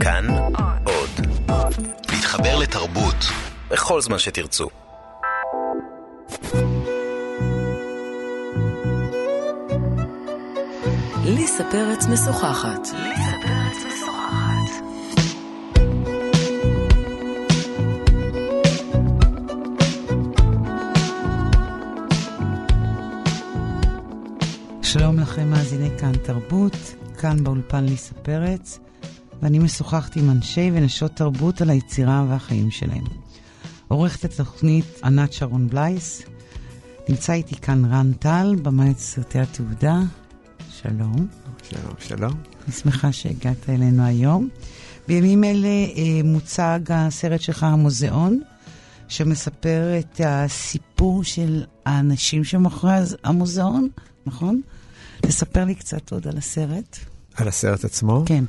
כאן עוד. להתחבר לתרבות בכל זמן שתרצו. ליסה פרץ משוחחת. שלום לכם, מאזיני כאן תרבות, כאן באולפן ליסה פרץ, ואני משוחחת עם אנשי ונשות תרבות על היצירה והחיים שלהם. עורכת התוכנית ענת שרון בלייס, נמצא איתי כאן רן טל, במאי את סרטי התעודה. שלום. שלום, שלום. אני שמחה שהגעת אלינו היום. בימים אלה אה, מוצג הסרט שלך, המוזיאון, שמספר את הסיפור של האנשים שמאחורי המוזיאון, נכון? תספר לי קצת עוד על הסרט. על הסרט עצמו? כן.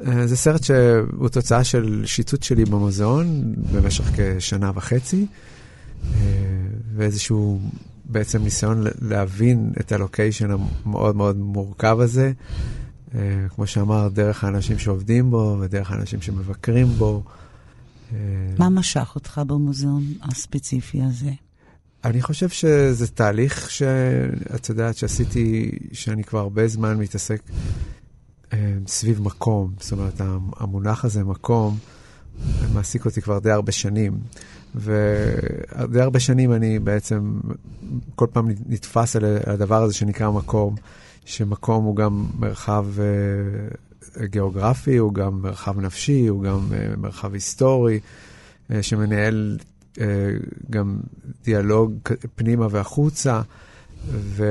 אה, זה סרט שהוא תוצאה של שיטוט שלי במוזיאון במשך כשנה וחצי, אה, ואיזשהו בעצם ניסיון להבין את הלוקיישן המאוד מאוד מורכב הזה. אה, כמו שאמר, דרך האנשים שעובדים בו ודרך האנשים שמבקרים בו. מה משך אותך במוזיאון הספציפי הזה? אני חושב שזה תהליך שאת יודעת שעשיתי, שאני כבר הרבה זמן מתעסק סביב מקום. זאת אומרת, המונח הזה, מקום, מעסיק אותי כבר די הרבה שנים. ודי הרבה שנים אני בעצם כל פעם נתפס על הדבר הזה שנקרא מקום, שמקום הוא גם מרחב uh, גיאוגרפי, הוא גם מרחב נפשי, הוא גם uh, מרחב היסטורי, uh, שמנהל uh, גם דיאלוג פנימה והחוצה. ו...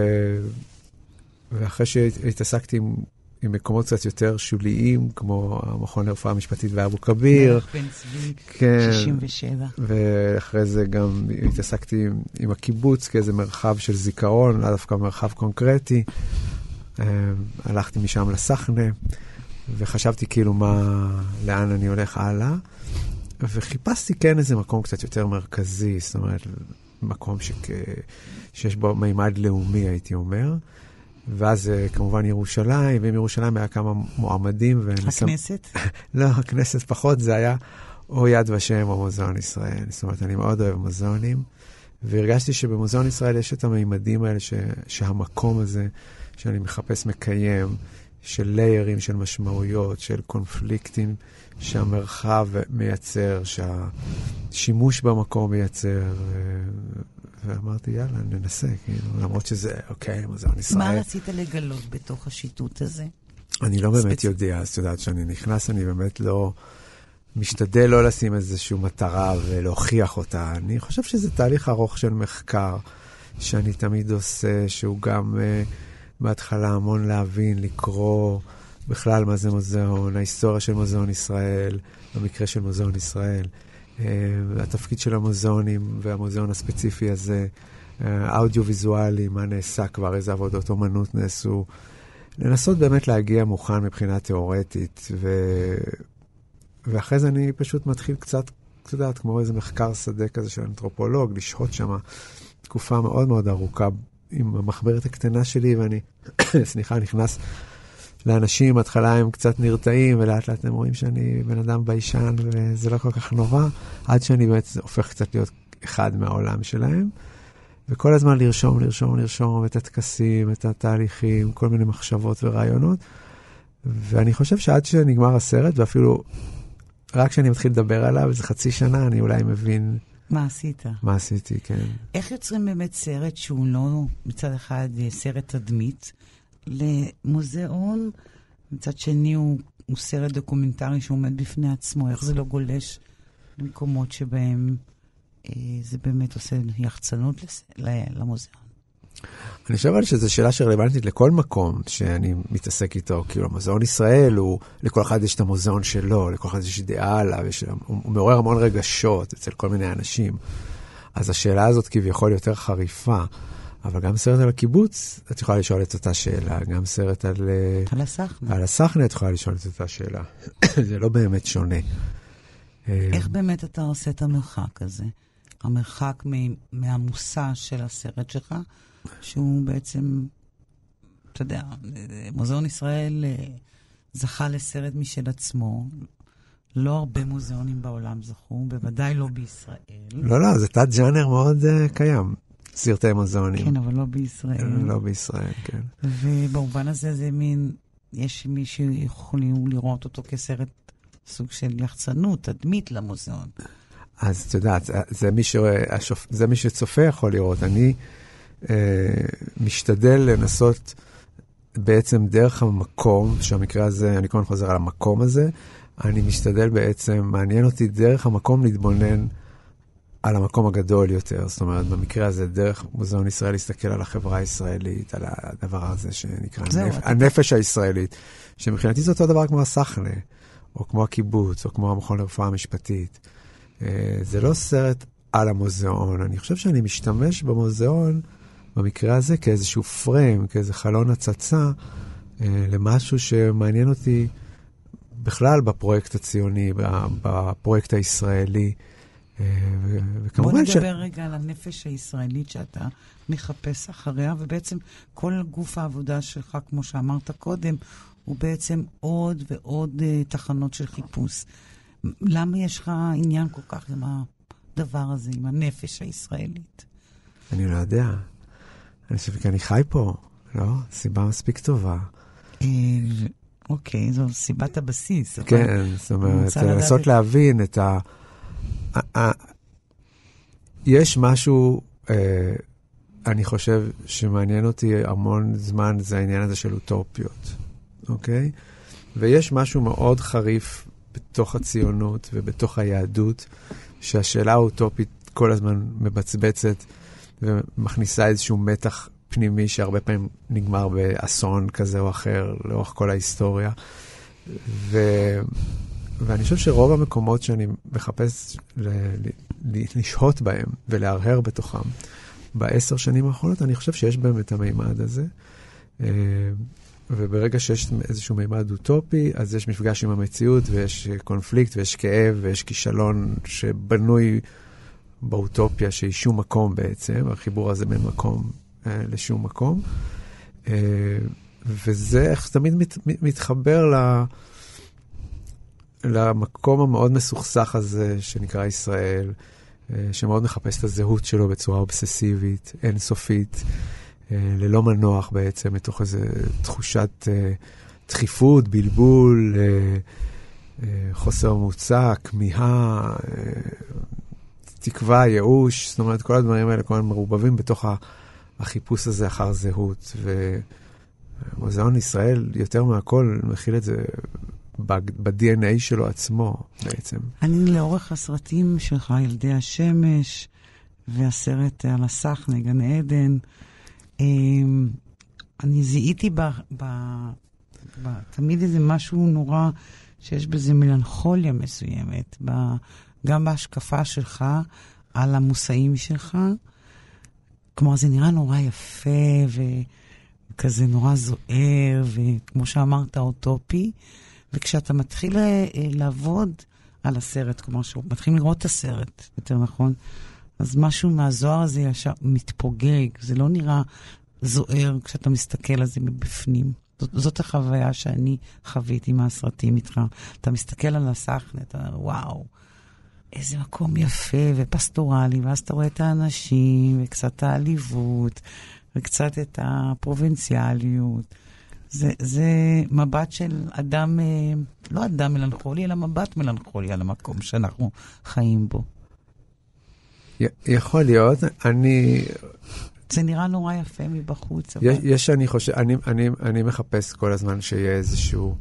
ואחרי שהתעסקתי עם עם מקומות קצת יותר שוליים, כמו המכון לרפואה משפטית באבו כביר. מלך בן צבי, כן, 67. ואחרי זה גם התעסקתי עם, עם הקיבוץ כאיזה מרחב של זיכרון, לא דווקא מרחב קונקרטי. אה, הלכתי משם לסחנה, וחשבתי כאילו מה, לאן אני הולך הלאה. וחיפשתי כן איזה מקום קצת יותר מרכזי, זאת אומרת, מקום שכ... שיש בו מימד לאומי, הייתי אומר. ואז אה, כמובן ירושלים, ועם ירושלים היה כמה מועמדים. הכנסת? לא, הכנסת פחות, זה היה או יד ושם או מוזיאון ישראל. זאת אומרת, אני מאוד אוהב מוזיאונים, והרגשתי שבמוזיאון ישראל יש את המימדים האלה, ש, שהמקום הזה שאני מחפש מקיים, של ליירים, של משמעויות, של קונפליקטים שהמרחב מייצר, שהשימוש במקום מייצר. ואמרתי, יאללה, ננסה, כאילו, למרות שזה, אוקיי, מוזיאון ישראל. מה רצית לגלות בתוך השיטוט הזה? אני לא באמת ספצ... יודע, אז את יודעת, כשאני נכנס, אני באמת לא... משתדל לא לשים איזושהי מטרה ולהוכיח אותה. אני חושב שזה תהליך ארוך של מחקר, שאני תמיד עושה, שהוא גם uh, בהתחלה המון להבין, לקרוא בכלל מה זה מוזיאון, ההיסטוריה של מוזיאון ישראל, במקרה של מוזיאון ישראל. אה, התפקיד של המוזיאונים והמוזיאון הספציפי הזה, אה, אודיו-ויזואלי, מה נעשה כבר, איזה עבודות אומנות נעשו. לנסות באמת להגיע מוכן מבחינה תיאורטית, ו... ואחרי זה אני פשוט מתחיל קצת, את יודעת, כמו איזה מחקר שדה כזה של אנתרופולוג, לשהות שם תקופה מאוד מאוד ארוכה עם המחברת הקטנה שלי, ואני, סליחה, נכנס לאנשים, בהתחלה הם קצת נרתעים, ולאט לאט הם רואים שאני בן אדם ביישן, וזה לא כל כך נורא, עד שאני באמת הופך קצת להיות אחד מהעולם שלהם. וכל הזמן לרשום, לרשום, לרשום את הטקסים, את התהליכים, כל מיני מחשבות ורעיונות. ואני חושב שעד שנגמר הסרט, ואפילו רק כשאני מתחיל לדבר עליו, איזה חצי שנה, אני אולי מבין... מה עשית? מה עשיתי, כן. איך יוצרים באמת סרט שהוא לא מצד אחד סרט תדמית, למוזיאון, מצד שני הוא, הוא סרט דוקומנטרי שעומד בפני עצמו, איך זה לא גולש למקומות שבהם אה, זה באמת עושה יחצנות לס... למוזיאון. אני חושב שזו שאלה שרלוונטית לכל מקום שאני מתעסק איתו. כאילו, המוזיאון ישראל הוא, לכל אחד יש את המוזיאון שלו, לכל אחד יש דעה עליו, יש, הוא, הוא מעורר המון רגשות אצל כל מיני אנשים. אז השאלה הזאת כביכול יותר חריפה. אבל גם סרט על הקיבוץ, את יכולה לשאול את אותה שאלה. גם סרט על... אה, על הסחנה. על הסחנה את יכולה לשאול את אותה שאלה. זה לא באמת שונה. איך באמת אתה עושה את המרחק הזה? המרחק מהמושא של הסרט שלך, שהוא בעצם, אתה יודע, מוזיאון ישראל אה, זכה לסרט משל עצמו, לא הרבה מוזיאונים בעולם זכו, בוודאי לא בישראל. לא, לא, זה תת-ג'אנר מאוד uh, קיים, סרטי מוזיאונים. כן, אבל לא בישראל. לא בישראל, כן. ובמובן הזה זה מין, יש מי שיכולים לראות אותו כסרט סוג של יחצנות, תדמית למוזיאון. אז את יודעת, זה מי, שרואה, השופ... זה מי שצופה יכול לראות. אני אה, משתדל לנסות בעצם דרך המקום, שהמקרה הזה, אני כל הזמן חוזר על המקום הזה, אני משתדל בעצם, מעניין אותי דרך המקום להתבונן על המקום הגדול יותר. זאת אומרת, במקרה הזה, דרך מוזיאון ישראל להסתכל על החברה הישראלית, על הדבר הזה שנקרא הנפ... הנפש הישראלית, שמבחינתי זה אותו דבר כמו הסחנה, או כמו הקיבוץ, או כמו המכון לרפואה המשפטית. אה, זה לא סרט על המוזיאון, אני חושב שאני משתמש במוזיאון, במקרה הזה, כאיזשהו פריים, כאיזה חלון הצצה, אה, למשהו שמעניין אותי בכלל בפרויקט הציוני, בפרויקט הישראלי. אה, וכמובן בוא נדבר ש... רגע על הנפש הישראלית שאתה מחפש אחריה, ובעצם כל גוף העבודה שלך, כמו שאמרת קודם, הוא בעצם עוד ועוד uh, תחנות של חיפוש. למה יש לך עניין כל כך עם הדבר הזה, עם הנפש הישראלית? אני לא יודע. אני חושב כי אני חי פה, לא? סיבה מספיק טובה. אה, אוקיי, זו סיבת הבסיס. כן, זאת אומרת, לנסות להבין את ה... יש משהו, אה, אני חושב, שמעניין אותי המון זמן, זה העניין הזה של אוטופיות, אוקיי? ויש משהו מאוד חריף בתוך הציונות ובתוך היהדות, שהשאלה האוטופית כל הזמן מבצבצת ומכניסה איזשהו מתח פנימי שהרבה פעמים נגמר באסון כזה או אחר לאורך כל ההיסטוריה. ו... ואני חושב שרוב המקומות שאני מחפש ל... ל... לשהות בהם ולהרהר בתוכם, בעשר שנים האחרונות, אני חושב שיש בהם את המימד הזה. אה, וברגע שיש איזשהו מימד אוטופי, אז יש מפגש עם המציאות, ויש קונפליקט, ויש כאב, ויש כישלון שבנוי באוטופיה, שהיא שום מקום בעצם, החיבור הזה בין מקום אה, לשום מקום. אה, וזה איך תמיד מת, מתחבר ל, למקום המאוד מסוכסך הזה שנקרא ישראל, אה, שמאוד מחפש את הזהות שלו בצורה אובססיבית, אינסופית. אה, ללא מנוח בעצם, מתוך איזו תחושת אה, דחיפות, בלבול, חוסר מוצא, כמיהה, תקווה, ייאוש, זאת אומרת, כל הדברים האלה כל הזמן מרובבים בתוך החיפוש הזה אחר זהות. ומוזיאון ישראל, יותר מהכל, מכיל את זה ב-DNA שלו עצמו בעצם. אני לאורך הסרטים שלך, ילדי השמש, והסרט על הסחנה, גן עדן, אמ, אני זיהיתי ב, ב, ב, תמיד איזה משהו נורא, שיש בזה מלנכוליה מסוימת, ב, גם בהשקפה שלך על המושאים שלך. כלומר, זה נראה נורא יפה וכזה נורא זוהר, וכמו שאמרת, אוטופי. וכשאתה מתחיל אה, לעבוד על הסרט, כלומר, שמתחילים לראות את הסרט, יותר נכון, אז משהו מהזוהר הזה ישר מתפוגג, זה לא נראה זוהר כשאתה מסתכל על זה מבפנים. זאת, זאת החוויה שאני חוויתי מהסרטים איתך. אתה מסתכל על הסחנה, אתה אומר, וואו, איזה מקום יפה ופסטורלי, ואז אתה רואה את האנשים, וקצת העליבות, וקצת את הפרובינציאליות. זה, זה מבט של אדם, אה, לא אדם מלנכולי, אלא מבט מלנכולי על המקום שאנחנו חיים בו. יכול להיות, אני... זה נראה נורא יפה מבחוץ. אבל... יש, יש אני חושב, אני, אני, אני מחפש כל הזמן שיהיה איזשהו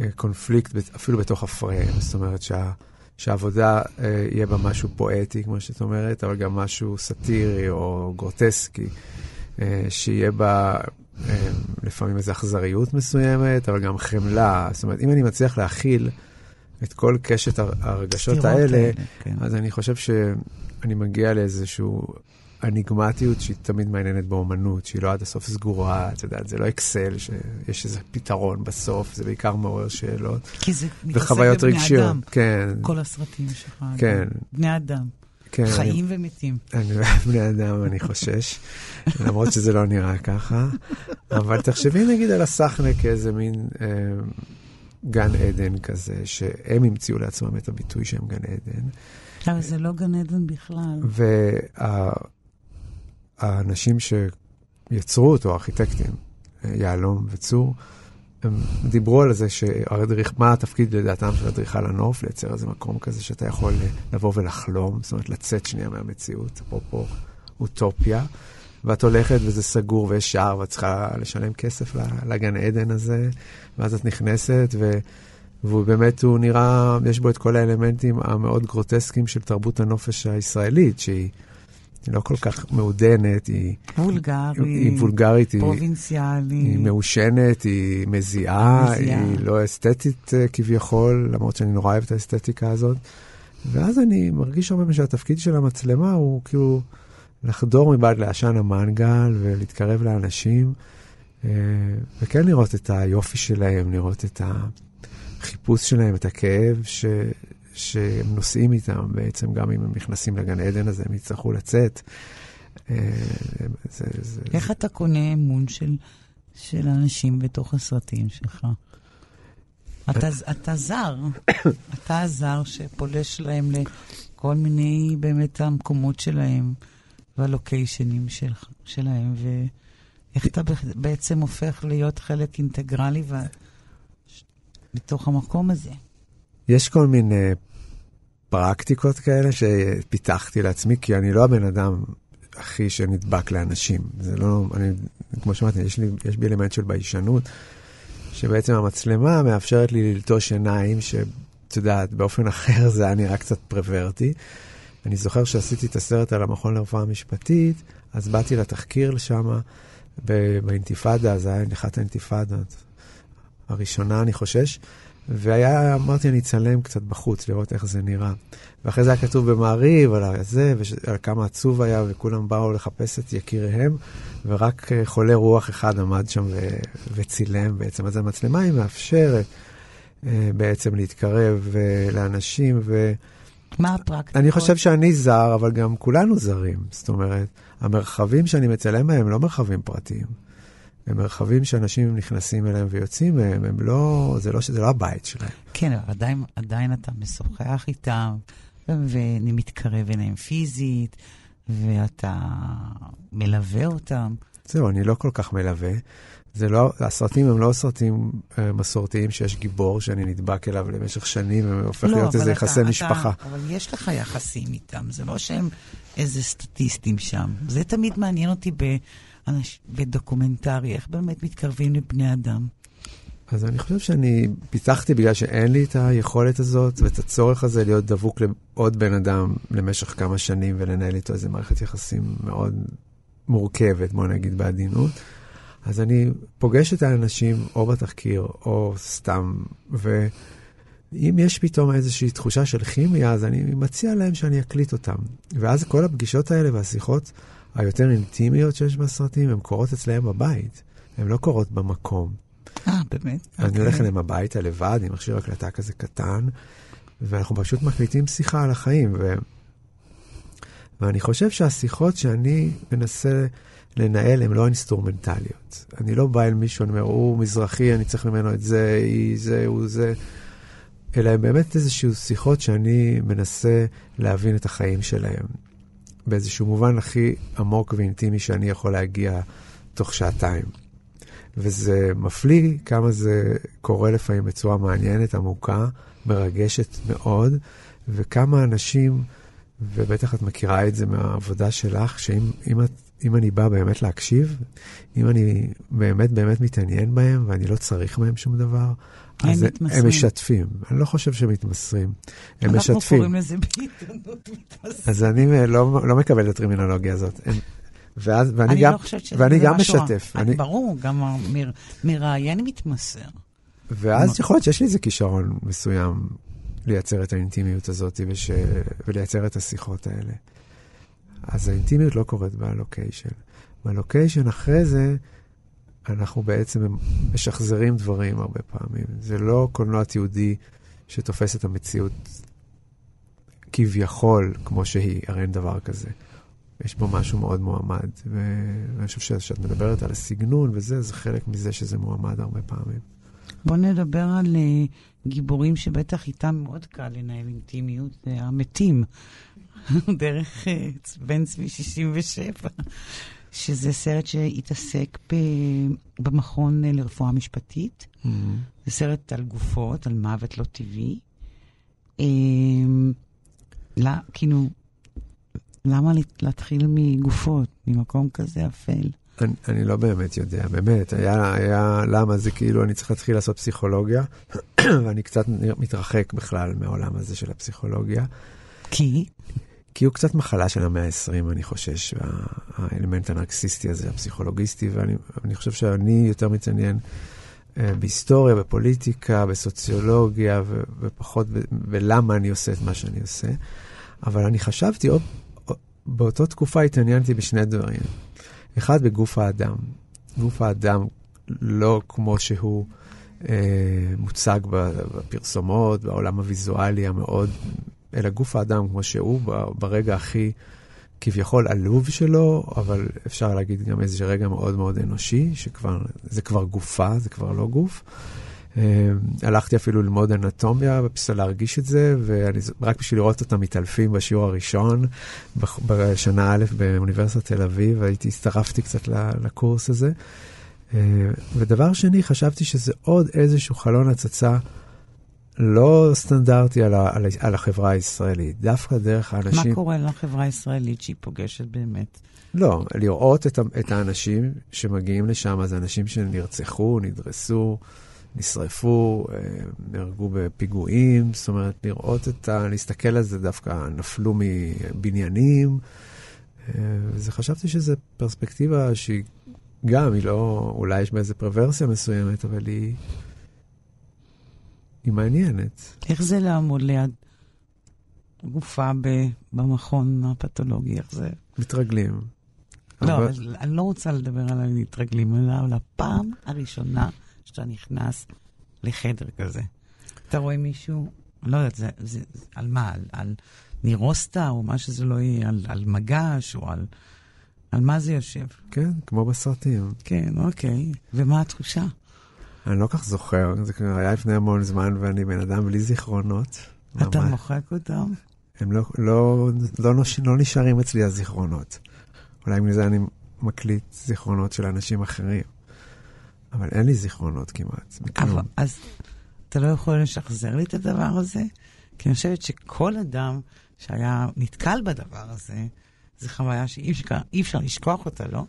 אה, קונפליקט, אפילו בתוך הפריים, זאת אומרת שה, שהעבודה אה, יהיה בה משהו פואטי, כמו שאת אומרת, אבל גם משהו סאטירי או גרוטסקי, אה, שיהיה בה לפעמים איזו אכזריות מסוימת, אבל גם חמלה. זאת אומרת, אם אני מצליח להכיל את כל קשת הרגשות האלה, כן. אז אני חושב ש... אני מגיע לאיזשהו אניגמטיות שהיא תמיד מעניינת באומנות, שהיא לא עד הסוף סגורה, את יודעת, זה לא אקסל, שיש איזה פתרון בסוף, זה בעיקר מעורר שאלות. כי זה מתעסק בבני אדם. כן. כל הסרטים שלך. כן. בני אדם. כן, חיים אני, ומתים. אני בני אדם, אני חושש, למרות שזה לא נראה ככה. אבל תחשבי נגיד על הסחנה כאיזה מין... אה, גן עדן כזה, שהם המציאו לעצמם את הביטוי שהם גן עדן. אבל זה לא גן עדן בכלל. והאנשים שיצרו אותו, הארכיטקטים, יהלום וצור, הם דיברו על זה שהאדריך, מה התפקיד לדעתם של אדריכל הנוף, לייצר איזה מקום כזה שאתה יכול לבוא ולחלום, זאת אומרת לצאת שנייה מהמציאות, אפרופו אוטופיה. ואת הולכת וזה סגור ויש שער ואת צריכה לשלם כסף לגן עדן הזה, ואז את נכנסת ו... והוא באמת, הוא נראה, יש בו את כל האלמנטים המאוד גרוטסקיים של תרבות הנופש הישראלית, שהיא לא כל כך מעודנת, היא... וולגרית. היא וולגרית, היא... פרובינציאלית. היא מעושנת, היא מזיעה, היא לא אסתטית אה, כביכול, למרות שאני נורא אוהב את האסתטיקה הזאת. ואז אני מרגיש הרבה שהתפקיד של המצלמה הוא כאילו לחדור מבעד לעשן המנגל ולהתקרב לאנשים, אה, וכן לראות את היופי שלהם, לראות את החיפוש שלהם, את הכאב ש... שהם נוסעים איתם בעצם, גם אם הם נכנסים לגן עדן הזה, הם יצטרכו לצאת. אה, זה, זה, איך זה... אתה קונה אמון של, של אנשים בתוך הסרטים שלך? אתה, אתה זר, אתה הזר שפולש להם לכל מיני באמת המקומות שלהם והלוקיישנים של, שלהם, ואיך אתה בעצם הופך להיות חלק אינטגרלי ו... בתוך המקום הזה. יש כל מיני פרקטיקות כאלה שפיתחתי לעצמי, כי אני לא הבן אדם הכי שנדבק לאנשים. זה לא, אני, כמו שאמרתי, יש, יש בי אלמנט של ביישנות, שבעצם המצלמה מאפשרת לי ללטוש עיניים, שאת יודעת, באופן אחר זה היה נראה קצת פרוורטי. אני זוכר שעשיתי את הסרט על המכון לרפואה משפטית, אז באתי לתחקיר שם באינתיפאדה, זה היה אחת האינתיפאדות הראשונה, אני חושש. והיה, אמרתי, אני אצלם קצת בחוץ, לראות איך זה נראה. ואחרי זה היה כתוב במעריב על זה, ועל כמה עצוב היה, וכולם באו לחפש את יקיריהם, ורק אה, חולה רוח אחד עמד שם ו- וצילם בעצם. אז המצלמה היא מאפשרת אה, בעצם להתקרב אה, לאנשים, ו... מה הפרקטיקות? אני חושב שאני זר, אבל גם כולנו זרים. זאת אומרת, המרחבים שאני מצלם בהם לא מרחבים פרטיים. הם מרחבים שאנשים נכנסים אליהם ויוצאים מהם, הם לא, זה לא, זה לא הבית שלהם. כן, אבל עדיין, עדיין אתה משוחח איתם, ואני מתקרב אליהם פיזית, ואתה מלווה אותם. זהו, אני לא כל כך מלווה. זה לא, הסרטים הם לא סרטים uh, מסורתיים שיש גיבור שאני נדבק אליו למשך שנים והופך לא, להיות איזה יחסי משפחה. אבל יש לך יחסים איתם, זה לא שהם איזה סטטיסטים שם. זה תמיד מעניין אותי ב... בדוקומנטרי, איך באמת מתקרבים לבני אדם? אז אני חושב שאני פיתחתי בגלל שאין לי את היכולת הזאת ואת הצורך הזה להיות דבוק לעוד בן אדם למשך כמה שנים ולנהל איתו איזה מערכת יחסים מאוד מורכבת, בוא נגיד בעדינות. אז אני פוגש את האנשים או בתחקיר או סתם, ואם יש פתאום איזושהי תחושה של כימיה, אז אני מציע להם שאני אקליט אותם. ואז כל הפגישות האלה והשיחות היותר אינטימיות שיש בסרטים, הן קורות אצלם בבית, הן לא קורות במקום. אה, באמת? אני okay. הולך אליהם הביתה לבד, עם מכשיר הקלטה כזה קטן, ואנחנו פשוט מקליטים שיחה על החיים. ו... ואני חושב שהשיחות שאני מנסה לנהל הן לא אינסטרומנטליות. אני לא בא אל מישהו, אני אומר, הוא מזרחי, אני צריך ממנו את זה, היא זה, הוא זה. אלא הן באמת איזשהו שיחות שאני מנסה להבין את החיים שלהם. באיזשהו מובן הכי עמוק ואינטימי שאני יכול להגיע תוך שעתיים. וזה מפליא כמה זה קורה לפעמים בצורה מעניינת, עמוקה, מרגשת מאוד, וכמה אנשים, ובטח את מכירה את זה מהעבודה שלך, שאם אם את, אם אני בא באמת להקשיב, אם אני באמת באמת מתעניין בהם ואני לא צריך מהם שום דבר, אז הם משתפים. אני לא חושב שהם מתמסרים, הם משתפים. אנחנו קוראים לזה בעיתונות מתמסרים. אז אני לא, לא מקבל את הטרמינולוגיה הזאת. ואז, ואני גם, לא חושבת שזה ואני גם משתף. אני... ברור, גם מ, מראיין מתמסר. ואז יכול להיות שיש לי איזה כישרון מסוים לייצר את האינטימיות הזאת וש... ולייצר את השיחות האלה. אז האינטימיות לא קורית בלוקיישן. בלוקיישן אחרי זה, אנחנו בעצם משחזרים דברים הרבה פעמים. זה לא קולנוע תיעודי שתופס את המציאות כביכול כמו שהיא, הרי אין דבר כזה. יש בו משהו מאוד מועמד, ואני חושב שכשאת מדברת על הסגנון וזה, זה חלק מזה שזה מועמד הרבה פעמים. בוא נדבר על uh, גיבורים שבטח איתם מאוד קל לנהל אינטימיות, זה המתים, דרך uh, בן צבי 67, שזה סרט שהתעסק ב, במכון לרפואה משפטית. Mm-hmm. זה סרט על גופות, על מוות לא טבעי. Uh, לא, כאילו, למה להתחיל מגופות, ממקום כזה אפל? אני, אני לא באמת יודע, באמת, היה, היה, למה זה כאילו, אני צריך להתחיל לעשות פסיכולוגיה, ואני קצת מתרחק בכלל מהעולם הזה של הפסיכולוגיה. כי? כי הוא קצת מחלה של המאה ה-20, אני חושש, האלמנט הנרקסיסטי הזה, הפסיכולוגיסטי, ואני חושב שאני יותר מתעניין אה, בהיסטוריה, בפוליטיקה, בסוציולוגיה, ו, ופחות ולמה אני עושה את מה שאני עושה. אבל אני חשבתי, עוד, באותה תקופה התעניינתי בשני דברים. אחד, בגוף האדם. גוף האדם לא כמו שהוא אה, מוצג בפרסומות, בעולם הוויזואלי המאוד, אלא גוף האדם כמו שהוא, ברגע הכי כביכול עלוב שלו, אבל אפשר להגיד גם איזה רגע מאוד מאוד אנושי, שכבר, זה כבר גופה, זה כבר לא גוף. אה, הלכתי אפילו ללמוד אנטומיה, בשביל להרגיש את זה, ורק בשביל לראות אותם מתעלפים בשיעור הראשון, בשנה א' באוניברסיטת תל אביב, הייתי, הצטרפתי קצת לקורס הזה. אה, ודבר שני, חשבתי שזה עוד איזשהו חלון הצצה לא סטנדרטי על, ה, על, על החברה הישראלית, דווקא דרך האנשים... מה קורה לחברה הישראלית שהיא פוגשת באמת? לא, לראות את, את האנשים שמגיעים לשם, זה אנשים שנרצחו, נדרסו. נשרפו, אה, נהרגו בפיגועים, זאת אומרת, לראות את ה... להסתכל על זה דווקא, נפלו מבניינים. אה, וזה, חשבתי שזו פרספקטיבה שהיא גם, היא לא, אולי יש בה איזו פרוורסיה מסוימת, אבל היא, היא מעניינת. איך זה לעמוד ליד גופה ב, במכון הפתולוגי? איך זה? מתרגלים. לא, אבל... אני לא רוצה לדבר על המתרגלים, אלא על הפעם הראשונה שאתה נכנס לחדר כזה. אתה רואה מישהו, לא יודעת, זה, זה, זה על מה? על, על נירוסטה, או מה שזה לא יהיה, על, על מגש, או על... על מה זה יושב? כן, כמו בסרטים. כן, אוקיי. ומה התחושה? אני לא כך זוכר, זה כבר היה לפני המון זמן, ואני בן אדם בלי זיכרונות. אתה ממש. מוחק אותם? הם לא, לא, לא, לא, לא נשארים אצלי הזיכרונות. אולי מזה אני מקליט זיכרונות של אנשים אחרים. אבל אין לי זיכרונות כמעט, מכלום. אבל, אז אתה לא יכול לשחזר לי את הדבר הזה? כי אני חושבת שכל אדם שהיה נתקל בדבר הזה, זו חוויה שאי אפשר, אפשר לשכוח אותה, לא?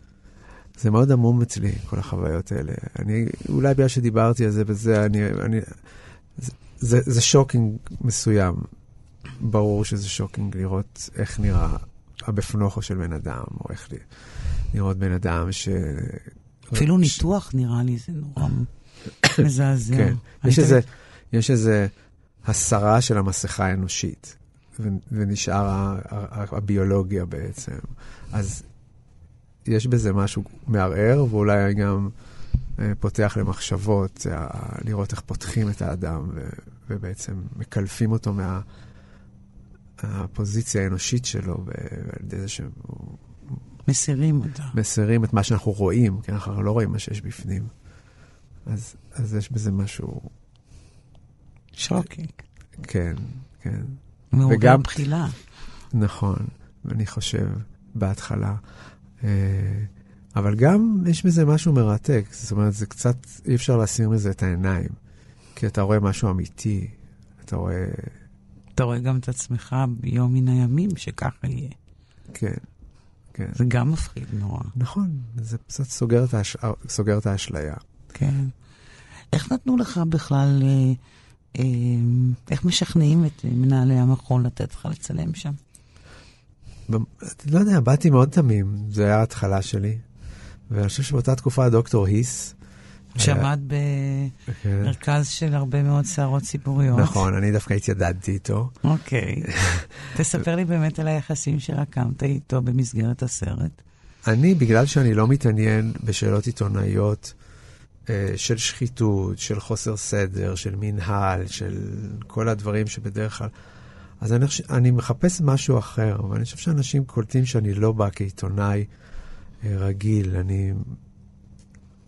זה מאוד עמום אצלי, כל החוויות האלה. אני, אולי בגלל שדיברתי על זה וזה, אני, אני, זה, זה, זה shocking מסוים. ברור שזה shocking לראות איך נראה הבפנוכו של בן אדם, או איך לראות בן אדם ש... אפילו ניתוח נראה לי זה נורא מזעזע. כן, יש איזה, יש איזה הסרה של המסכה האנושית, ונשאר הביולוגיה בעצם. אז יש בזה משהו מערער, ואולי גם אה, פותח למחשבות, אה, לראות איך פותחים את האדם, ובעצם מקלפים אותו מה... הפוזיציה האנושית שלו, ועל ידי זה שהוא מסירים אותה. מסירים את מה שאנחנו רואים, כי אנחנו לא רואים מה שיש בפנים. אז, אז יש בזה משהו... שוקינג. כן, כן. מעורר וגם בחילה. נכון, אני חושב, בהתחלה. אה, אבל גם יש בזה משהו מרתק. זאת אומרת, זה קצת, אי אפשר להסיר מזה את העיניים. כי אתה רואה משהו אמיתי, אתה רואה... אתה רואה גם את עצמך ביום מן הימים שככה יהיה. כן. כן. זה גם מפחיד נורא. נכון, זה קצת סוגר את, האש... סוגר את האשליה. כן. איך נתנו לך בכלל, אה, אה, איך משכנעים את מנהלי המכון לתת לך לצלם שם? לא יודע, באתי מאוד תמים, זה היה ההתחלה שלי. ואני חושב שבאותה תקופה דוקטור היס, שעמד במרכז של הרבה מאוד סערות ציבוריות. נכון, אני דווקא התיידדתי איתו. אוקיי. תספר לי באמת על היחסים שרקמת איתו במסגרת הסרט. אני, בגלל שאני לא מתעניין בשאלות עיתונאיות אה, של שחיתות, של חוסר סדר, של מנהל, של כל הדברים שבדרך כלל... אז אני, אני מחפש משהו אחר, אבל אני חושב שאנשים קולטים שאני לא בא כעיתונאי אה, רגיל. אני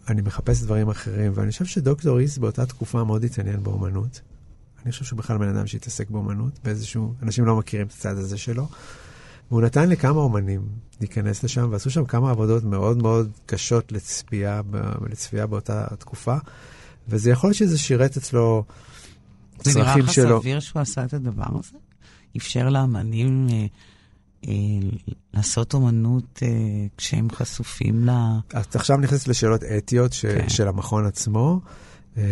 אני מחפש דברים אחרים, ואני חושב שדוקטור איס באותה תקופה מאוד התעניין באומנות. אני חושב שהוא בכלל בן אדם שהתעסק באומנות, באיזשהו, אנשים לא מכירים את הצד הזה שלו. והוא נתן לי כמה אומנים להיכנס לשם, ועשו שם כמה עבודות מאוד מאוד קשות לצפייה, לצפייה באותה תקופה, וזה יכול להיות שזה שירת אצלו צרכים שלו. זה נראה לך סביר שהוא עשה את הדבר הזה? אפשר לאמנים אה, אה, לעשות אומנות אה, כשהם חשופים ל... את עכשיו נכנסת לשאלות אתיות ש... כן. של המכון עצמו. אה,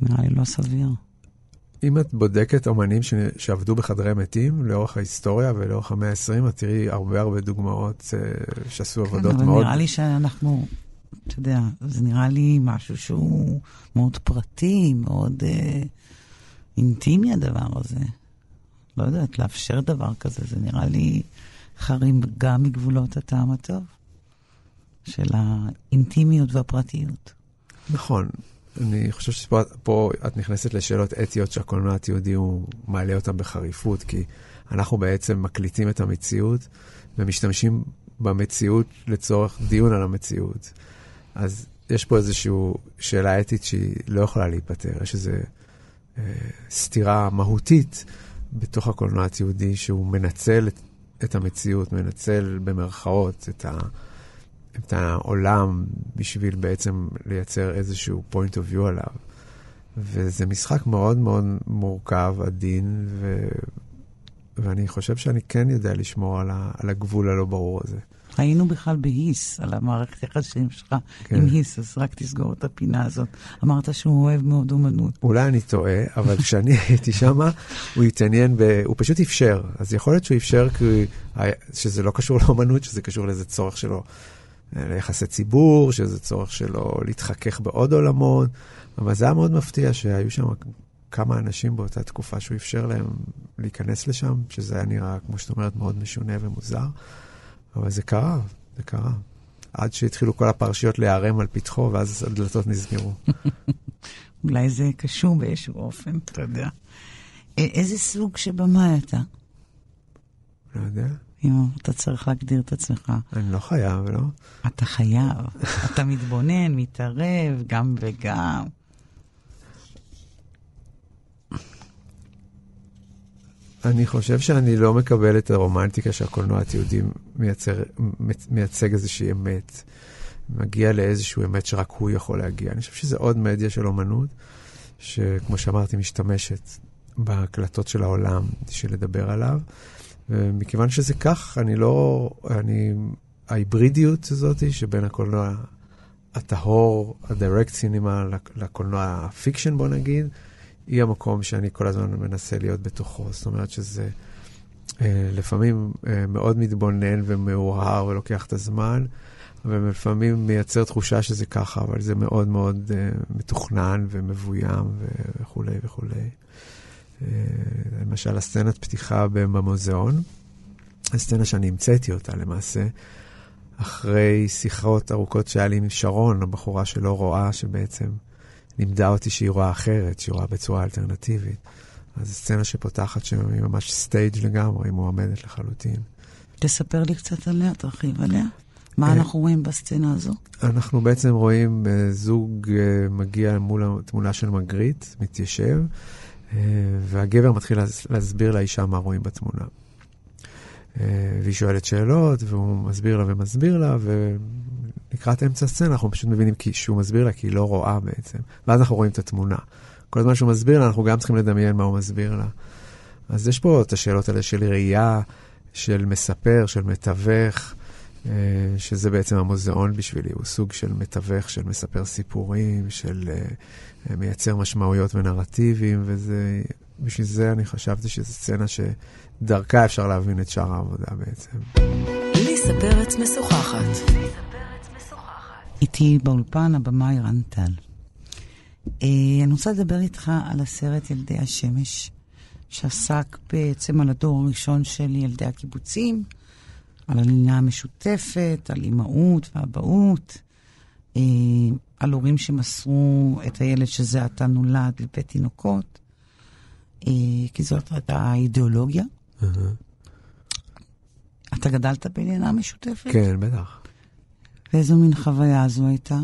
נראה לי לא סביר. אם את בודקת אומנים ש... שעבדו בחדרי מתים לאורך ההיסטוריה ולאורך המאה ה-20, את תראי הרבה הרבה דוגמאות uh, שעשו כן, עבודות אבל מאוד... נראה לי שאנחנו, אתה יודע, זה נראה לי משהו שהוא מאוד פרטי, מאוד uh, אינטימי הדבר הזה. לא יודעת, לאפשר דבר כזה, זה נראה לי חרים גם מגבולות הטעם הטוב של האינטימיות והפרטיות. נכון. אני חושב שפה את נכנסת לשאלות אתיות שהקולנוע התיעודי הוא מעלה אותן בחריפות, כי אנחנו בעצם מקליטים את המציאות ומשתמשים במציאות לצורך דיון על המציאות. אז יש פה איזושהי שאלה אתית שהיא לא יכולה להיפתר, יש איזו אה, סתירה מהותית בתוך הקולנוע התיעודי שהוא מנצל את, את המציאות, מנצל במרכאות את ה... את העולם בשביל בעצם לייצר איזשהו point of view עליו. וזה משחק מאוד מאוד מורכב, עדין, ו... ואני חושב שאני כן יודע לשמור על, ה... על הגבול הלא ברור הזה. היינו בכלל בהיס, על המערכת יחסים שלך כן. עם היס, אז רק תסגור את הפינה הזאת. אמרת שהוא אוהב מאוד אומנות. אולי אני טועה, אבל כשאני הייתי שם, הוא התעניין, ב... הוא פשוט אפשר. אז יכול להיות שהוא אפשר כי... שזה לא קשור לאומנות, שזה קשור לאיזה צורך שלו ליחסי ציבור, שזה צורך שלו להתחכך בעוד עולמות, אבל זה היה מאוד מפתיע שהיו שם כמה אנשים באותה תקופה שהוא אפשר להם להיכנס לשם, שזה היה נראה, כמו שאת אומרת, מאוד משונה ומוזר, אבל זה קרה, זה קרה. עד שהתחילו כל הפרשיות להיערם על פתחו, ואז הדלתות נסגרו. אולי זה קשור באיזשהו אופן, אתה יודע. איזה סוג של במאי אתה? לא יודע. אם אתה צריך להגדיר את עצמך. אני לא חייב, לא? אתה חייב. אתה מתבונן, מתערב, גם וגם. אני חושב שאני לא מקבל את הרומנטיקה שהקולנוע התיעודי מייצר, מייצג איזושהי אמת. מגיע לאיזושהי אמת שרק הוא יכול להגיע. אני חושב שזה עוד מדיה של אומנות, שכמו שאמרתי, משתמשת בהקלטות של העולם בשביל לדבר עליו. ומכיוון שזה כך, אני לא, אני, ההיברידיות הזאת שבין הקולנוע הטהור, ה direct cinema, לקולנוע ה fiction בוא נגיד, היא המקום שאני כל הזמן מנסה להיות בתוכו. זאת אומרת שזה אה, לפעמים אה, מאוד מתבונן ומאוהר ולוקח את הזמן, ולפעמים מייצר תחושה שזה ככה, אבל זה מאוד מאוד אה, מתוכנן ומבוים וכולי וכולי. אה, למשל, הסצנת פתיחה במוזיאון, הסצנה שאני המצאתי אותה למעשה, אחרי שיחות ארוכות שהיה לי עם שרון, הבחורה שלא רואה, שבעצם לימדה אותי שהיא רואה אחרת, שהיא רואה בצורה אלטרנטיבית. אז סצנה שפותחת שהיא ממש סטייג' לגמרי, היא מועמדת לחלוטין. תספר לי קצת עליה, תרחיב עליה. מה אה, אנחנו רואים בסצנה הזו? אנחנו בעצם רואים אה, זוג מגיע מול התמונה של מגריט, מתיישב. אה, והגבר מתחיל להסביר לאישה מה רואים בתמונה. אה, והיא שואלת שאלות, והוא מסביר לה ומסביר לה, ולקראת אמצע הסצנה אנחנו פשוט מבינים שהוא מסביר לה כי היא לא רואה בעצם. ואז אנחנו רואים את התמונה. כל הזמן שהוא מסביר לה, אנחנו גם צריכים לדמיין מה הוא מסביר לה. אז יש פה את השאלות האלה של ראייה, של מספר, של מתווך, אה, שזה בעצם המוזיאון בשבילי, הוא סוג של מתווך, של מספר סיפורים, של מייצר משמעויות ונרטיבים, וזה, בשביל זה אני חשבתי שזו סצנה שדרכה אפשר להבין את שאר העבודה בעצם. ליסה פרץ משוחחת. איתי באולפן הבמאי רן טל. אה, אני רוצה לדבר איתך על הסרט ילדי השמש, שעסק בעצם על הדור הראשון של ילדי הקיבוצים, על הלינה המשותפת, על אימהות ואבהות. אה, על הורים שמסרו את הילד שזה עתה נולד לבית תינוקות, אה, כי זאת הייתה האידיאולוגיה. אתה גדלת בעניינה משותפת? כן, בטח. ואיזו מין חוויה זו הייתה?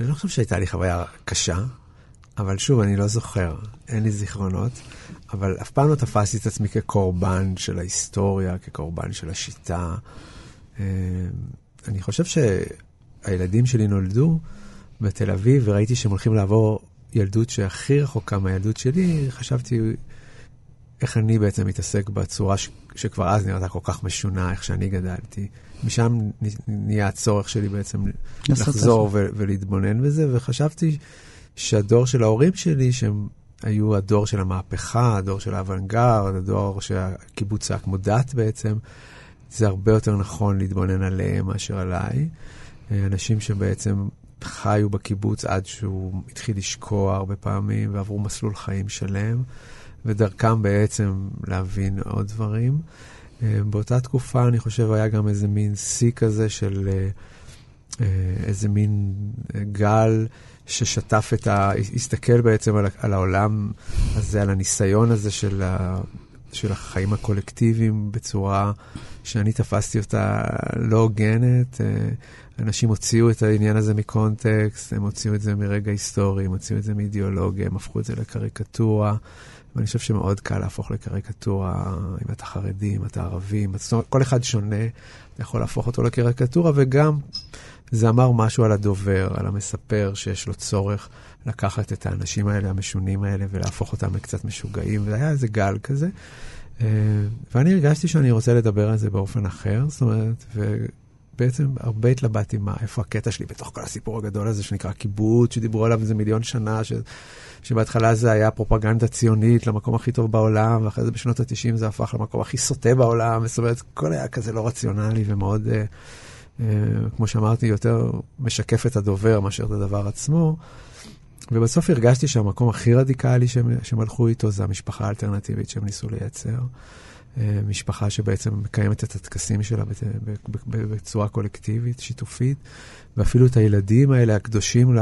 אני לא חושב שהייתה לי חוויה קשה, אבל שוב, אני לא זוכר, אין לי זיכרונות, אבל אף פעם לא תפסתי את עצמי כקורבן של ההיסטוריה, כקורבן של השיטה. אה, אני חושב שהילדים שלי נולדו בתל אביב, וראיתי שהם הולכים לעבור ילדות שהכי רחוקה מהילדות שלי, חשבתי איך אני בעצם מתעסק בצורה ש... שכבר אז נראתה כל כך משונה, איך שאני גדלתי. משם נהיה הצורך שלי בעצם לחזור ו- ולהתבונן בזה, וחשבתי שהדור של ההורים שלי, שהם היו הדור של המהפכה, הדור של האוונגרד, הדור שהקיבוץ צעק כמו דת בעצם, זה הרבה יותר נכון להתבונן עליהם מאשר עליי. אנשים שבעצם חיו בקיבוץ עד שהוא התחיל לשקוע הרבה פעמים ועברו מסלול חיים שלם, ודרכם בעצם להבין עוד דברים. אה, באותה תקופה, אני חושב, היה גם איזה מין שיא כזה של אה, אה, איזה מין גל ששטף את ה... הסתכל בעצם על, על העולם הזה, על הניסיון הזה של, ה, של החיים הקולקטיביים בצורה שאני תפסתי אותה לא הוגנת. אנשים הוציאו את העניין הזה מקונטקסט, הם הוציאו את זה מרגע היסטורי, הם הוציאו את זה מאידיאולוגיה, הם הפכו את זה לקריקטורה. ואני חושב שמאוד קל להפוך לקריקטורה, אם אתה חרדי, אם אתה ערבי, זאת אומרת, כל אחד שונה, אתה יכול להפוך אותו לקריקטורה, וגם זה אמר משהו על הדובר, על המספר, שיש לו צורך לקחת את האנשים האלה, המשונים האלה, ולהפוך אותם לקצת משוגעים, והיה איזה גל כזה. אה, ואני הרגשתי שאני רוצה לדבר על זה באופן אחר, זאת אומרת, בעצם הרבה התלבטתי מה, איפה הקטע שלי בתוך כל הסיפור הגדול הזה שנקרא קיבוץ, שדיברו עליו איזה מיליון שנה, ש, שבהתחלה זה היה פרופגנדה ציונית למקום הכי טוב בעולם, ואחרי זה בשנות ה-90 זה הפך למקום הכי סוטה בעולם, זאת אומרת, הכל היה כזה לא רציונלי ומאוד, אה, אה, כמו שאמרתי, יותר משקף את הדובר מאשר את הדבר עצמו. ובסוף הרגשתי שהמקום הכי רדיקלי שהם, שהם הלכו איתו זה המשפחה האלטרנטיבית שהם ניסו לייצר. אה, משפחה שבעצם מקיימת את הטקסים שלה בצורה קולקטיבית, שיתופית, ואפילו את הילדים האלה, הקדושים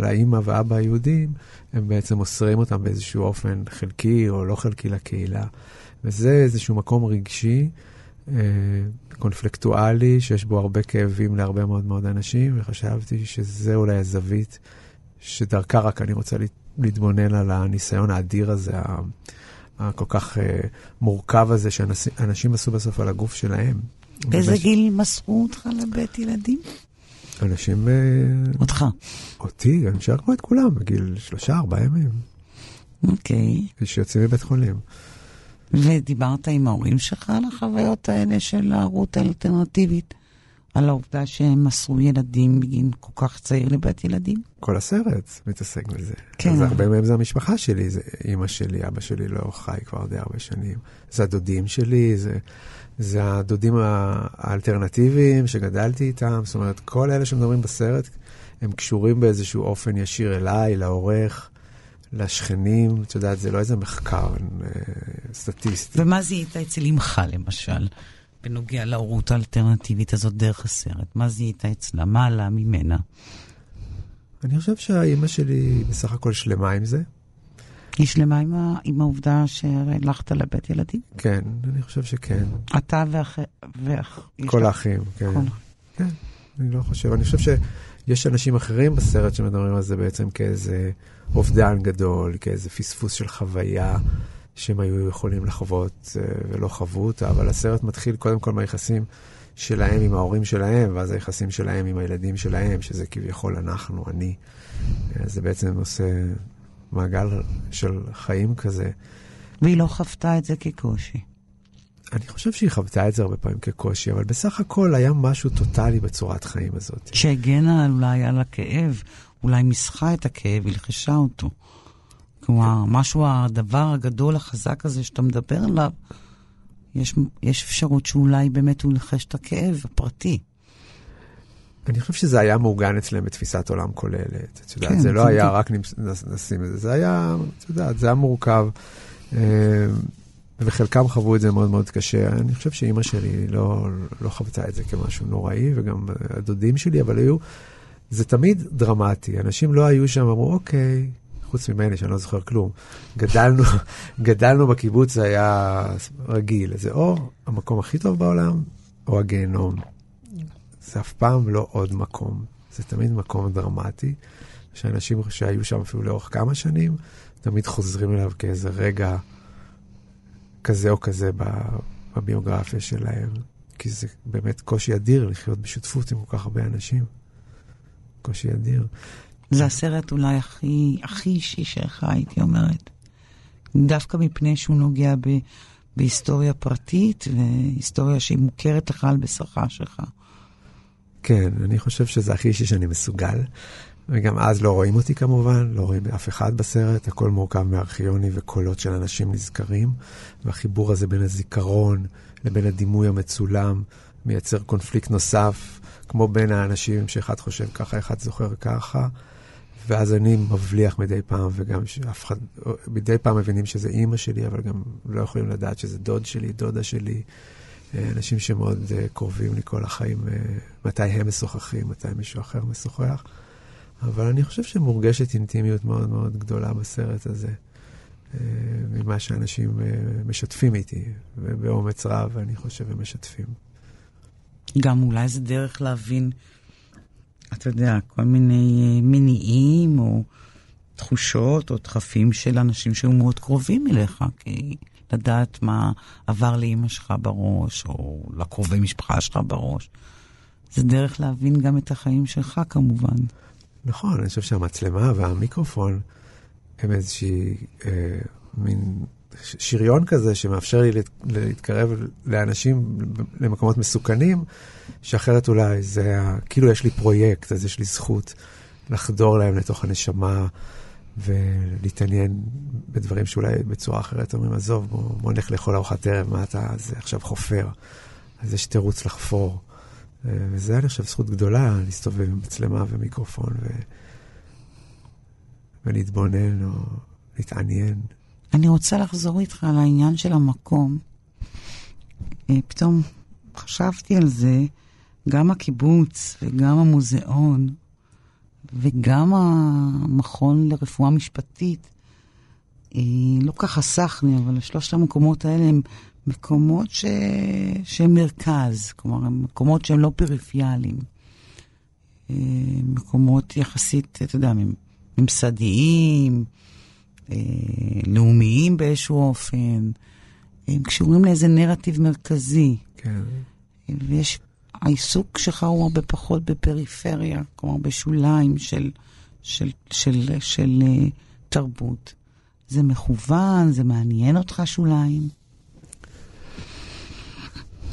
לאימא ואבא היהודים, הם בעצם מוסרים אותם באיזשהו אופן חלקי או לא חלקי לקהילה. וזה איזשהו מקום רגשי, אה, קונפלקטואלי, שיש בו הרבה כאבים להרבה מאוד מאוד אנשים, וחשבתי שזה אולי הזווית שדרכה רק אני רוצה להתבונן על הניסיון האדיר הזה. הכל כך uh, מורכב הזה שאנשים עשו בסוף על הגוף שלהם. באיזה ובש... גיל מסרו אותך לבית ילדים? אנשים... Uh, אותך. אותי, אני משער כמו את כולם, בגיל שלושה, ארבעה ימים. אוקיי. Okay. שיוצאים מבית חולים. ודיברת עם ההורים שלך על החוויות האלה של ההורות האלטרנטיבית? על העובדה שהם מסרו ילדים בגיל כל כך צעיר לבית ילדים? כל הסרט מתעסק בזה. כן. אז הרבה מהם זה המשפחה שלי, זה אימא שלי, אבא שלי לא חי כבר די הרבה שנים. זה הדודים שלי, זה, זה הדודים האלטרנטיביים שגדלתי איתם. זאת אומרת, כל אלה שמדברים בסרט, הם קשורים באיזשהו אופן ישיר אליי, לעורך. לשכנים, את יודעת, זה לא איזה מחקר אה, סטטיסטי. ומה זיהית אצל אמך, למשל? בנוגע להורות האלטרנטיבית הזאת דרך הסרט? מה זיהית אצלה? מה עלה ממנה? אני חושב שהאימא שלי בסך הכל שלמה עם זה. היא שלמה עם, ה... עם העובדה שהלכת לבית ילדים? כן, אני חושב שכן. אתה ואח... ואח... כל האחים, כן. כל... כן, אני לא חושב. אני חושב שיש אנשים אחרים בסרט שמדברים על זה בעצם כאיזה אובדן גדול, כאיזה פספוס של חוויה. שהם היו יכולים לחוות אה, ולא חוו אותה, אבל הסרט מתחיל קודם כל מהיחסים שלהם עם ההורים שלהם, ואז היחסים שלהם עם הילדים שלהם, שזה כביכול אנחנו, אני. אה, זה בעצם עושה מעגל של חיים כזה. והיא לא חוותה את זה כקושי. אני חושב שהיא חוותה את זה הרבה פעמים כקושי, אבל בסך הכל היה משהו טוטאלי בצורת חיים הזאת. שהגנה אולי על הכאב, אולי מסחה את הכאב, הלחשה אותו. כלומר, משהו, הדבר הגדול, החזק הזה שאתה מדבר עליו, יש, יש אפשרות שאולי באמת הוא ילחש את הכאב הפרטי. אני חושב שזה היה מעוגן אצלם בתפיסת עולם כוללת. את יודעת, כן, זה לא היה זה... רק נשים את זה, זה היה, את יודעת, זה היה מורכב. אה, וחלקם חוו את זה מאוד מאוד קשה. אני חושב שאימא שלי לא, לא חוותה את זה כמשהו נוראי, וגם הדודים שלי, אבל היו, זה תמיד דרמטי. אנשים לא היו שם, אמרו, אוקיי, חוץ ממני, שאני לא זוכר כלום, גדלנו, גדלנו בקיבוץ, זה היה רגיל. זה או המקום הכי טוב בעולם, או הגיהנום. זה אף פעם לא עוד מקום. זה תמיד מקום דרמטי, שאנשים שהיו שם אפילו לאורך כמה שנים, תמיד חוזרים אליו כאיזה רגע כזה או כזה בביוגרפיה שלהם. כי זה באמת קושי אדיר לחיות בשותפות עם כל כך הרבה אנשים. קושי אדיר. זה הסרט אולי הכי, הכי אישי שלך, הייתי אומרת. דווקא מפני שהוא נוגע ב, בהיסטוריה פרטית והיסטוריה שהיא מוכרת לך על בשרך שלך. כן, אני חושב שזה הכי אישי שאני מסוגל. וגם אז לא רואים אותי כמובן, לא רואים אף אחד בסרט, הכל מורכב מארכיוני וקולות של אנשים נזכרים, והחיבור הזה בין הזיכרון לבין הדימוי המצולם מייצר קונפליקט נוסף, כמו בין האנשים שאחד חושב ככה, אחד זוכר ככה, ואז אני מבליח מדי פעם, וגם שאף אחד, מדי פעם מבינים שזה אימא שלי, אבל גם לא יכולים לדעת שזה דוד שלי, דודה שלי. אה, אנשים שמאוד אה, קרובים לי כל החיים, אה, מתי הם משוחחים, מתי מישהו אחר משוחח. אבל אני חושב שמורגשת אינטימיות מאוד מאוד גדולה בסרט הזה, ממה שאנשים משתפים איתי, ובאומץ רב אני חושב הם משתפים. גם אולי זה דרך להבין, אתה יודע, כל מיני מניעים או תחושות או דחפים של אנשים שהיו מאוד קרובים אליך, כי לדעת מה עבר לאימא שלך בראש, או לקרובי משפחה שלך בראש. זה דרך להבין גם את החיים שלך כמובן. נכון, אני חושב שהמצלמה והמיקרופון הם איזושהי אה, מין שריון כזה שמאפשר לי להתקרב לאנשים למקומות מסוכנים, שאחרת אולי זה, כאילו יש לי פרויקט, אז יש לי זכות לחדור להם לתוך הנשמה. ולהתעניין בדברים שאולי בצורה אחרת אומרים, עזוב, בוא, בוא נלך לאכול ארוחת ערב, מה אתה זה עכשיו חופר? אז יש תירוץ לחפור. אה, וזה, אני חושב, זכות גדולה, להסתובב עם מצלמה ומיקרופון ו... ולהתבונן או להתעניין. אני רוצה לחזור איתך על העניין של המקום. אה, פתאום חשבתי על זה, גם הקיבוץ וגם המוזיאון וגם המכון לרפואה משפטית, אה, לא ככה סחני, אבל שלושת המקומות האלה הם מקומות ש... שהם מרכז, כלומר, הם מקומות שהם לא פריפיאליים. אה, מקומות יחסית, אתה יודע, ממסדיים, אה, לאומיים באיזשהו אופן. הם קשורים לאיזה נרטיב מרכזי. כן. ויש העיסוק שלך הוא הרבה פחות בפריפריה, כלומר בשוליים של, של, של, של, של uh, תרבות. זה מכוון, זה מעניין אותך שוליים?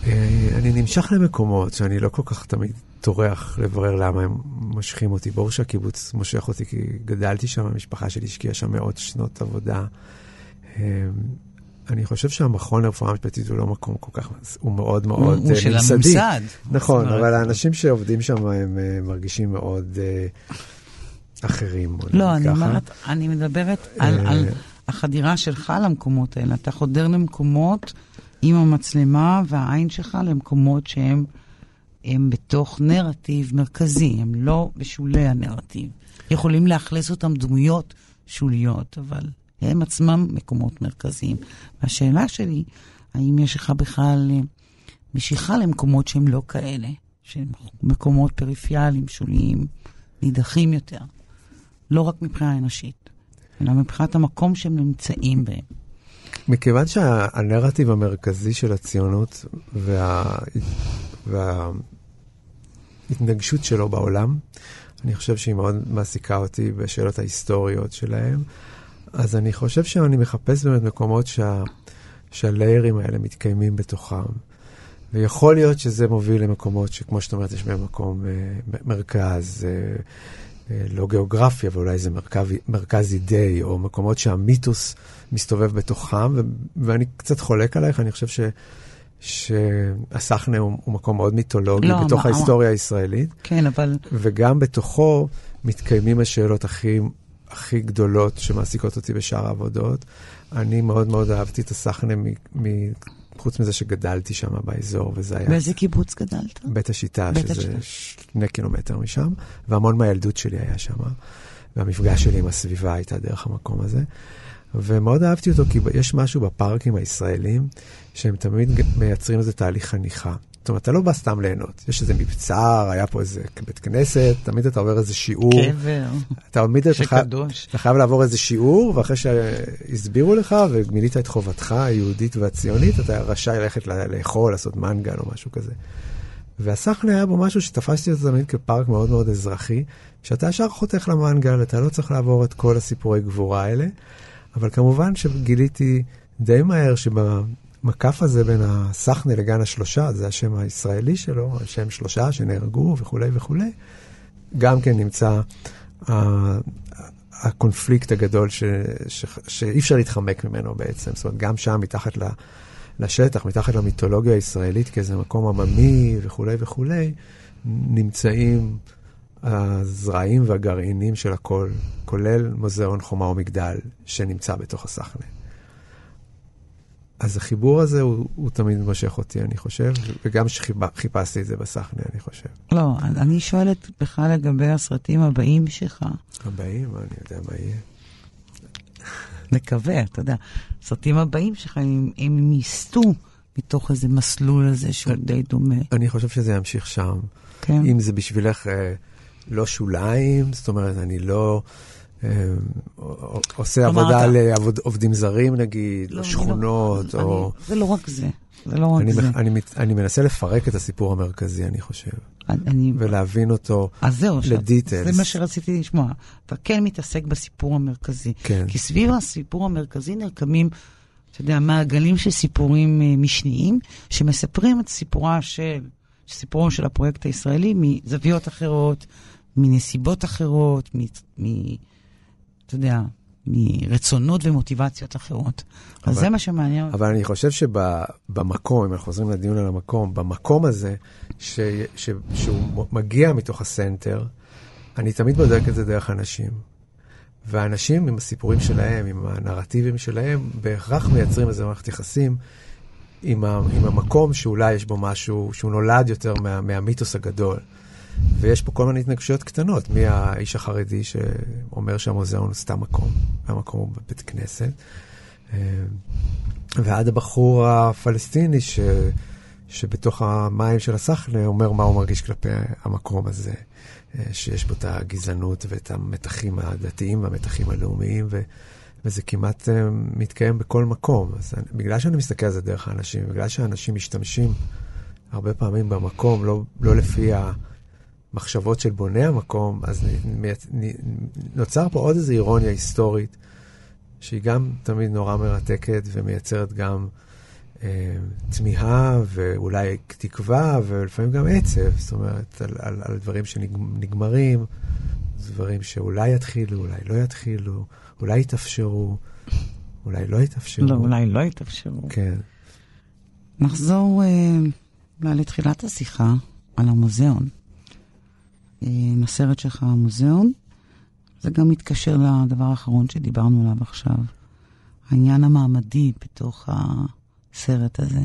אה, אני נמשך למקומות שאני לא כל כך תמיד טורח לברר למה הם מושכים אותי. ברור שהקיבוץ מושך אותי כי גדלתי שם, המשפחה שלי השקיעה שם מאות שנות עבודה. אה, אני חושב שהמכון לרפואה משפטית הוא לא מקום כל כך, הוא מאוד מאוד ממסדי. הוא של הממסד. נכון, אבל האנשים שעובדים שם הם אה, מרגישים מאוד אה, אחרים. לא, אני אומרת, אני מדברת על אה, החדירה שלך למקומות האלה. אתה חודר למקומות עם המצלמה והעין שלך למקומות שהם הם בתוך נרטיב מרכזי, הם לא בשולי הנרטיב. יכולים לאכלס אותם דמויות שוליות, אבל... הם עצמם מקומות מרכזיים. והשאלה שלי, האם יש לך בכלל אה, משיכה למקומות שהם לא כאלה, שהם מקומות פריפיאליים, שוליים, נידחים יותר, לא רק מבחינה אנושית, אלא מבחינת המקום שהם נמצאים בהם. מכיוון שהנרטיב המרכזי של הציונות וה... וההתנגשות שלו בעולם, אני חושב שהיא מאוד מעסיקה אותי בשאלות ההיסטוריות שלהם. אז אני חושב שאני מחפש באמת מקומות שה, שהליירים האלה מתקיימים בתוכם. ויכול להיות שזה מוביל למקומות שכמו שאת אומרת, יש בהם מקום אה, מרכז, אה, אה, לא גיאוגרפי, אבל אולי זה מרכז, מרכז אידאי, או מקומות שהמיתוס מסתובב בתוכם, ו, ואני קצת חולק עלייך, אני חושב ש... שהסחנה הוא, הוא מקום מאוד מיתולוגי לא, בתוך מה, ההיסטוריה. הישראלית. כן, אבל... וגם בתוכו מתקיימים השאלות הכי הכי גדולות שמעסיקות אותי בשאר העבודות. אני מאוד מאוד אהבתי את הסחנה, חוץ מזה שגדלתי שם באזור, וזה היה... באיזה קיבוץ גדלת? בית השיטה, בית שזה השיטה. שני קילומטר משם, והמון מהילדות שלי היה שם, והמפגש שלי עם הסביבה הייתה דרך המקום הזה. ומאוד אהבתי אותו, כי יש משהו בפארקים הישראלים, שהם תמיד מייצרים איזה תהליך חניכה. זאת אומרת, אתה לא בא סתם ליהנות. יש איזה מבצר, היה פה איזה בית כנסת, תמיד אתה עובר איזה שיעור. קבר. תמיד אתה חייב. אתה חייב לעבור איזה שיעור, ואחרי שהסבירו לך ומילאת את חובתך היהודית והציונית, אתה רשאי ללכת לאכול, לעשות מנגל או משהו כזה. והסחנה היה בו משהו שתפסתי אותו תמיד כפארק מאוד מאוד אזרחי, שאתה ישר חותך למנגל, אתה לא צריך לעבור את כל הסיפורי גבורה האלה, אבל כמובן שגיליתי די מהר שבמקף הזה בין הסחנה לגן השלושה, זה השם הישראלי שלו, השם שלושה שנהרגו וכולי וכולי, גם כן נמצא ה- הקונפליקט הגדול ש, ש, שאי אפשר להתחמק ממנו בעצם. זאת אומרת, גם שם מתחת ל, לשטח, מתחת למיתולוגיה הישראלית כאיזה מקום עממי וכולי וכולי, נמצאים הזרעים והגרעינים של הכל, כולל מוזיאון חומה ומגדל שנמצא בתוך הסחנה. אז החיבור הזה הוא, הוא תמיד מושך אותי, אני חושב, וגם שחיפשתי את זה בסחנה, אני חושב. לא, אני שואלת בכלל לגבי הסרטים הבאים שלך. הבאים, אני יודע מה יהיה. מקווה, אתה יודע. הסרטים הבאים שלך, הם, הם יסטו מתוך איזה מסלול הזה שהוא די דומה. אני חושב שזה ימשיך שם. כן. אם זה בשבילך אה, לא שוליים, זאת אומרת, אני לא אה, עושה כלומר, עבודה אתה- לעובדים זרים, נגיד, לא, או אני שכונות, לא, או... אני, זה לא רק זה. זה לא רק אני, זה. אני, אני מנסה לפרק את הסיפור המרכזי, אני חושב, אני, ולהבין אותו אז זהו, עכשיו, לדיטלס. זה מה שרציתי לשמוע. אתה כן מתעסק בסיפור המרכזי. כן. כי סביב הסיפור המרכזי נרקמים, אתה יודע, מעגלים של סיפורים אה, משניים, שמספרים את סיפורה של, סיפורו של הפרויקט הישראלי מזוויות אחרות, מנסיבות אחרות, מ... מ אתה יודע, מרצונות ומוטיבציות אחרות. אז אבל- זה מה שמעניין אותי. אבל אני חושב שבמקום, אם אנחנו חוזרים לדיון על המקום, במקום הזה, ש, ש, שהוא מגיע מתוך הסנטר, אני תמיד בודק את זה דרך אנשים. והאנשים עם הסיפורים שלהם, עם הנרטיבים שלהם, בהכרח מייצרים איזה מערכת יחסים עם, ה, עם המקום שאולי יש בו משהו, שהוא נולד יותר מה, מהמיתוס הגדול. ויש פה כל מיני התנגשויות קטנות, מהאיש החרדי שאומר שהמוזיאון הוא סתם מקום, והמקום הוא בבית כנסת, אה, ועד הבחור הפלסטיני ש, שבתוך המים של הסחנה אומר מה הוא מרגיש כלפי המקום הזה, אה, שיש בו את הגזענות ואת המתחים הדתיים והמתחים הלאומיים, ו, וזה כמעט אה, מתקיים בכל מקום. אז אני, בגלל שאני מסתכל על זה דרך האנשים, בגלל שאנשים משתמשים הרבה פעמים במקום, לא, לא לפי המחשבות של בוני המקום, אז נוצר פה עוד איזו אירוניה היסטורית, שהיא גם תמיד נורא מרתקת ומייצרת גם אה, תמיהה ואולי תקווה ולפעמים גם עצב, זאת אומרת, על, על, על דברים שנגמרים, דברים שאולי יתחילו, אולי לא יתחילו, אולי יתאפשרו, אולי לא יתאפשרו. לא, אולי לא יתאפשרו. כן. נחזור אה, לתחילת השיחה על המוזיאון. עם הסרט שלך, המוזיאון, זה גם מתקשר לדבר האחרון שדיברנו עליו עכשיו. העניין המעמדי בתוך הסרט הזה.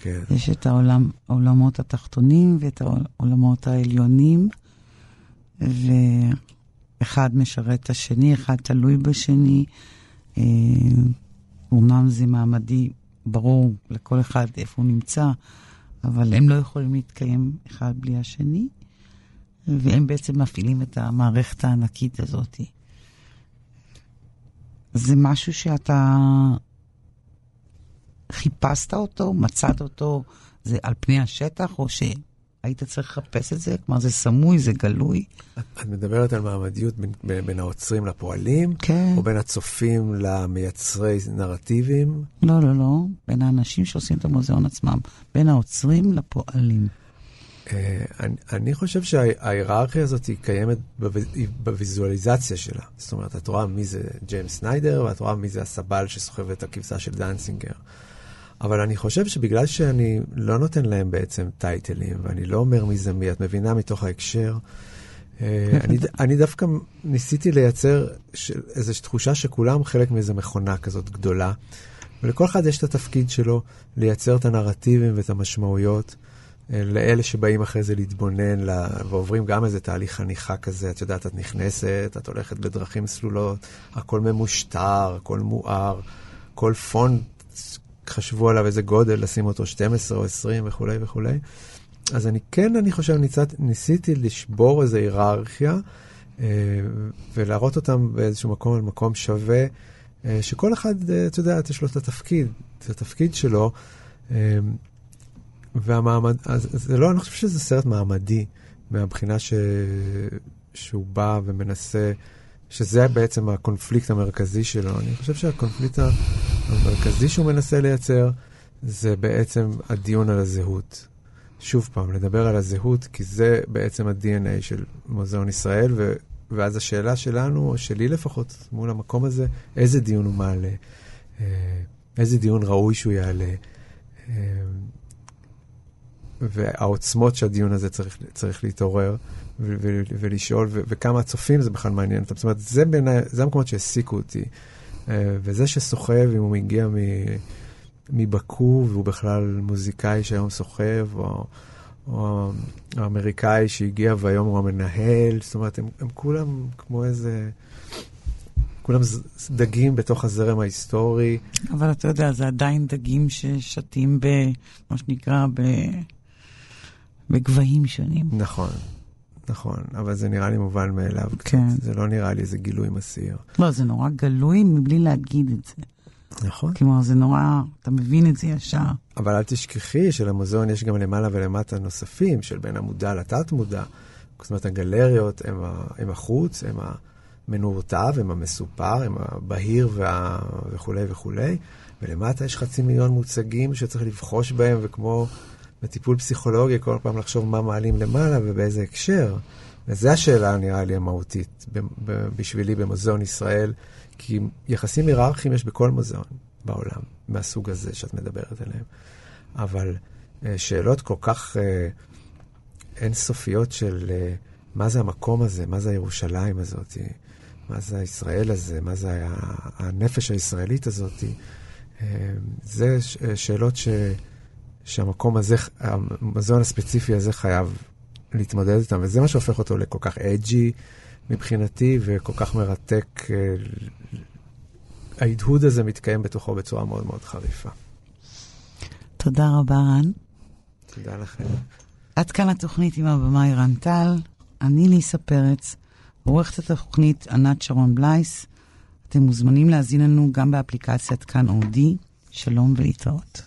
כן. יש את העולם, העולמות התחתונים ואת העולמות העליונים, ואחד משרת את השני, אחד תלוי בשני. אה, אומנם זה מעמדי ברור לכל אחד איפה הוא נמצא, אבל הם לא יכולים להתקיים אחד בלי השני, והם בעצם מפעילים את המערכת הענקית הזאת. זה משהו שאתה חיפשת אותו, מצאת אותו, זה על פני השטח, או שהיית צריך לחפש את זה? כלומר, זה סמוי, זה גלוי? את, את מדברת על מעמדיות בין, בין, בין האוצרים לפועלים, כן. או בין הצופים למייצרי נרטיבים? לא, לא, לא. בין האנשים שעושים את המוזיאון עצמם. בין האוצרים לפועלים. אה, אני, אני חושב שההיררכיה הזאת היא קיימת בוויזואליזציה שלה. זאת אומרת, את רואה מי זה ג'יימס סניידר, ואת רואה מי זה הסבל שסוחב את הכבשה של דנציגר. אבל אני חושב שבגלל שאני לא נותן להם בעצם טייטלים, ואני לא אומר מי זה מי, את מבינה מתוך ההקשר, אה, אני, אני דווקא ניסיתי לייצר של, איזו תחושה שכולם חלק מאיזו מכונה כזאת גדולה, ולכל אחד יש את התפקיד שלו לייצר את הנרטיבים ואת המשמעויות. לאלה שבאים אחרי זה להתבונן לה, ועוברים גם איזה תהליך חניכה כזה, את יודעת, את נכנסת, את הולכת בדרכים סלולות, הכל ממושטר, הכל מואר, כל פונט, חשבו עליו איזה גודל, לשים אותו 12 או 20 וכולי וכולי. אז אני כן, אני חושב, ניסית, ניסיתי לשבור איזו היררכיה אה, ולהראות אותם באיזשהו מקום, על מקום שווה, אה, שכל אחד, אה, אתה יודע, יש לו את התפקיד, את התפקיד שלו. אה, והמעמד, אז זה לא, אני חושב שזה סרט מעמדי, מהבחינה ש... שהוא בא ומנסה, שזה בעצם הקונפליקט המרכזי שלו. אני חושב שהקונפליקט המרכזי שהוא מנסה לייצר, זה בעצם הדיון על הזהות. שוב פעם, לדבר על הזהות, כי זה בעצם ה-DNA של מוזיאון ישראל, ו... ואז השאלה שלנו, או שלי לפחות, מול המקום הזה, איזה דיון הוא מעלה, אה, איזה דיון ראוי שהוא יעלה. והעוצמות שהדיון הזה צריך, צריך להתעורר ו- ו- ולשאול, ו- וכמה הצופים זה בכלל מעניין אותם. זאת אומרת, זה בעיניי, זה המקומות שהעסיקו אותי. אה, וזה שסוחב, אם הוא מגיע מבקו והוא בכלל מוזיקאי שהיום סוחב, או, או האמריקאי שהגיע והיום הוא המנהל, זאת אומרת, הם, הם כולם כמו איזה... כולם דגים בתוך הזרם ההיסטורי. אבל אתה יודע, זה עדיין דגים ששתים ב... מה שנקרא. בגבהים שונים. נכון, נכון, אבל זה נראה לי מובן מאליו. כן. קצת. זה לא נראה לי איזה גילוי מסעיר. לא, זה נורא גלוי מבלי להגיד את זה. נכון. כלומר, זה נורא, אתה מבין את זה ישר. אבל אל תשכחי שלמוזיאון יש גם למעלה ולמטה נוספים, של בין המודע לתת-מודע. זאת אומרת, הגלריות הם, ה, הם החוץ, הם המנורטב, הם המסופר, הם הבהיר וה, וכולי וכולי. ולמטה יש חצי מיליון מוצגים שצריך לבחוש בהם, וכמו בטיפול פסיכולוגי, כל פעם לחשוב מה מעלים למעלה ובאיזה הקשר. וזו השאלה, נראה לי, המהותית בשבילי במוזיאון ישראל, כי יחסים היררכיים יש בכל מוזיאון בעולם, מהסוג הזה שאת מדברת עליהם. אבל אה, שאלות כל כך אה, אינסופיות של אה, מה זה המקום הזה, מה זה הירושלים הזאת, מה זה הישראל הזה, מה זה הנפש הישראלית הזאת, זה שאלות ש... שהמקום הזה, המזון הספציפי הזה חייב להתמודד איתם, וזה מה שהופך אותו לכל כך אג'י מבחינתי, וכל כך מרתק. אה, ההדהוד הזה מתקיים בתוכו בצורה מאוד מאוד חריפה. תודה רבה, רן. תודה לכם. עד כאן התוכנית עם הבמאי רן טל, אני ליסה פרץ, עורכת התוכנית ענת שרון בלייס. אתם מוזמנים להזין לנו גם באפליקציית כאן אודי. שלום ולהתראות.